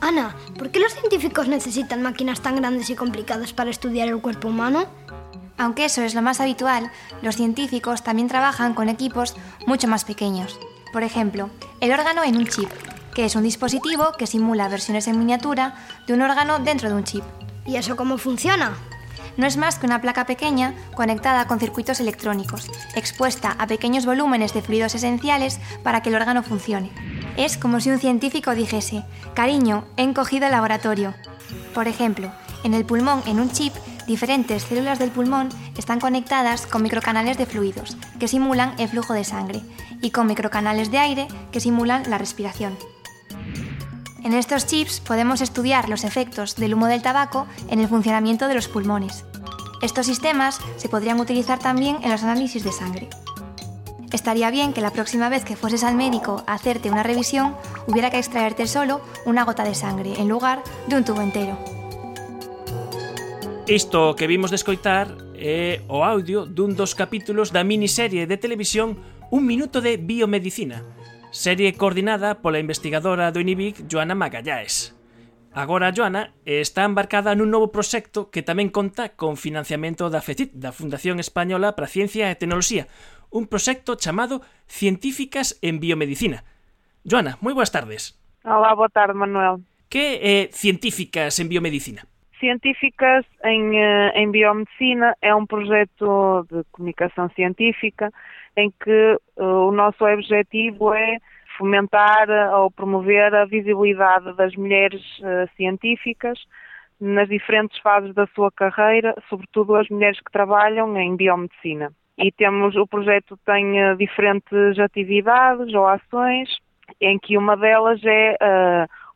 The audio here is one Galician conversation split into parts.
Ana, ¿por qué los científicos necesitan máquinas tan grandes y complicadas para estudiar el cuerpo humano? Aunque eso es lo más habitual, los científicos también trabajan con equipos mucho más pequeños. Por ejemplo, el órgano en un chip, que es un dispositivo que simula versiones en miniatura de un órgano dentro de un chip. ¿Y eso cómo funciona? No es más que una placa pequeña conectada con circuitos electrónicos, expuesta a pequeños volúmenes de fluidos esenciales para que el órgano funcione. Es como si un científico dijese, cariño, he encogido el laboratorio. Por ejemplo, en el pulmón, en un chip, diferentes células del pulmón están conectadas con microcanales de fluidos, que simulan el flujo de sangre, y con microcanales de aire, que simulan la respiración. En estos chips podemos estudiar los efectos del humo del tabaco en el funcionamiento de los pulmones. Estos sistemas se podrían utilizar también en los análisis de sangre. Estaría bien que la próxima vez que fueses al médico a hacerte una revisión hubiera que extraerte solo una gota de sangre en lugar de un tubo entero. Isto que vimos de escoitar é o audio dun dos capítulos da miniserie de televisión Un minuto de biomedicina, serie coordinada pola investigadora do INIBIC Joana Magallaes. Agora Joana está embarcada nun novo proxecto que tamén conta con financiamento da FECIT, da Fundación Española para a Ciencia e Tecnoloxía, un proxecto chamado Científicas en Biomedicina. Joana, moi boas tardes. Olá, boa tarde, Manuel. Que é Científicas en Biomedicina? Científicas em, em eh, Biomedicina é um projeto de comunicação científica em que uh, o nosso objetivo é fomentar ou promover a visibilidade das mulheres uh, científicas nas diferentes fases da sua carreira, sobretudo as mulheres que trabalham em biomedicina. E temos, o projeto tem uh, diferentes atividades ou ações, em que uma delas é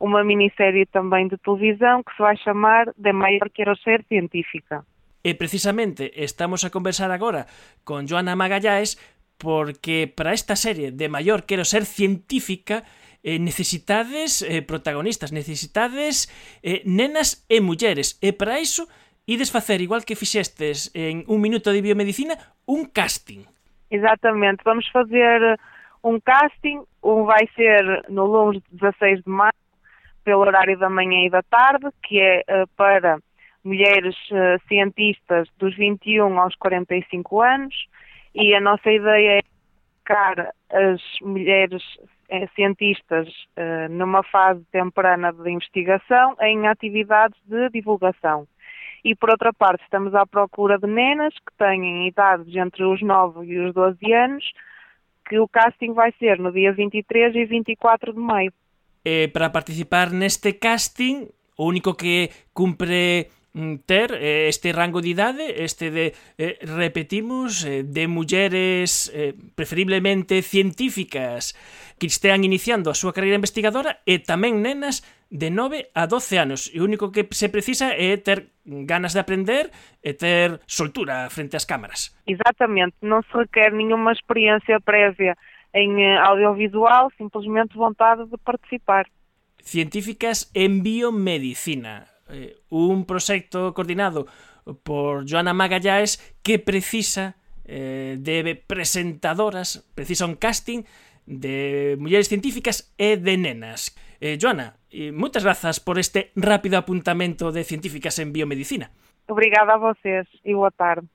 uma minissérie também de televisão que se vai chamar De Maior Quero Ser Científica. E precisamente estamos a conversar agora con Joana Magallaes porque para esta serie de maior quero ser científica eh, necesitades eh, protagonistas, necesitades eh, nenas e mulleres. E para iso ides facer, igual que fixestes en un minuto de biomedicina, un casting. Exatamente, vamos fazer eh, um casting, um vai ser no lunes 16 de maio, pelo horário da manhã e da tarde, que é uh, para mulheres uh, eh, cientistas dos 21 aos 45 anos, e a nossa ideia é colocar as mulheres eh, cientistas eh, numa fase temprana de investigação em atividades de divulgação. E por outra parte, estamos à procura de nenas que têm idades entre os 9 e os 12 anos, que o casting vai ser no dia 23 e 24 de maio. Eh, para participar neste casting, o único que cumpre Mm, ter eh, este rango de idade, este de, eh, repetimos, eh, de mulleres eh, preferiblemente científicas que estean iniciando a súa carreira investigadora e tamén nenas de 9 a 12 anos. E o único que se precisa é ter ganas de aprender e ter soltura frente ás cámaras. Exactamente, non se requer nenhuma experiencia prévia en eh, audiovisual, simplesmente vontade de participar. Científicas en biomedicina. Eh, un proxecto coordinado por Joana Magallaes que precisa eh, de presentadoras, precisa un casting de mulleres científicas e de nenas. Eh, Joana, eh, moitas grazas por este rápido apuntamento de científicas en biomedicina. Obrigada a vocês e boa tarde.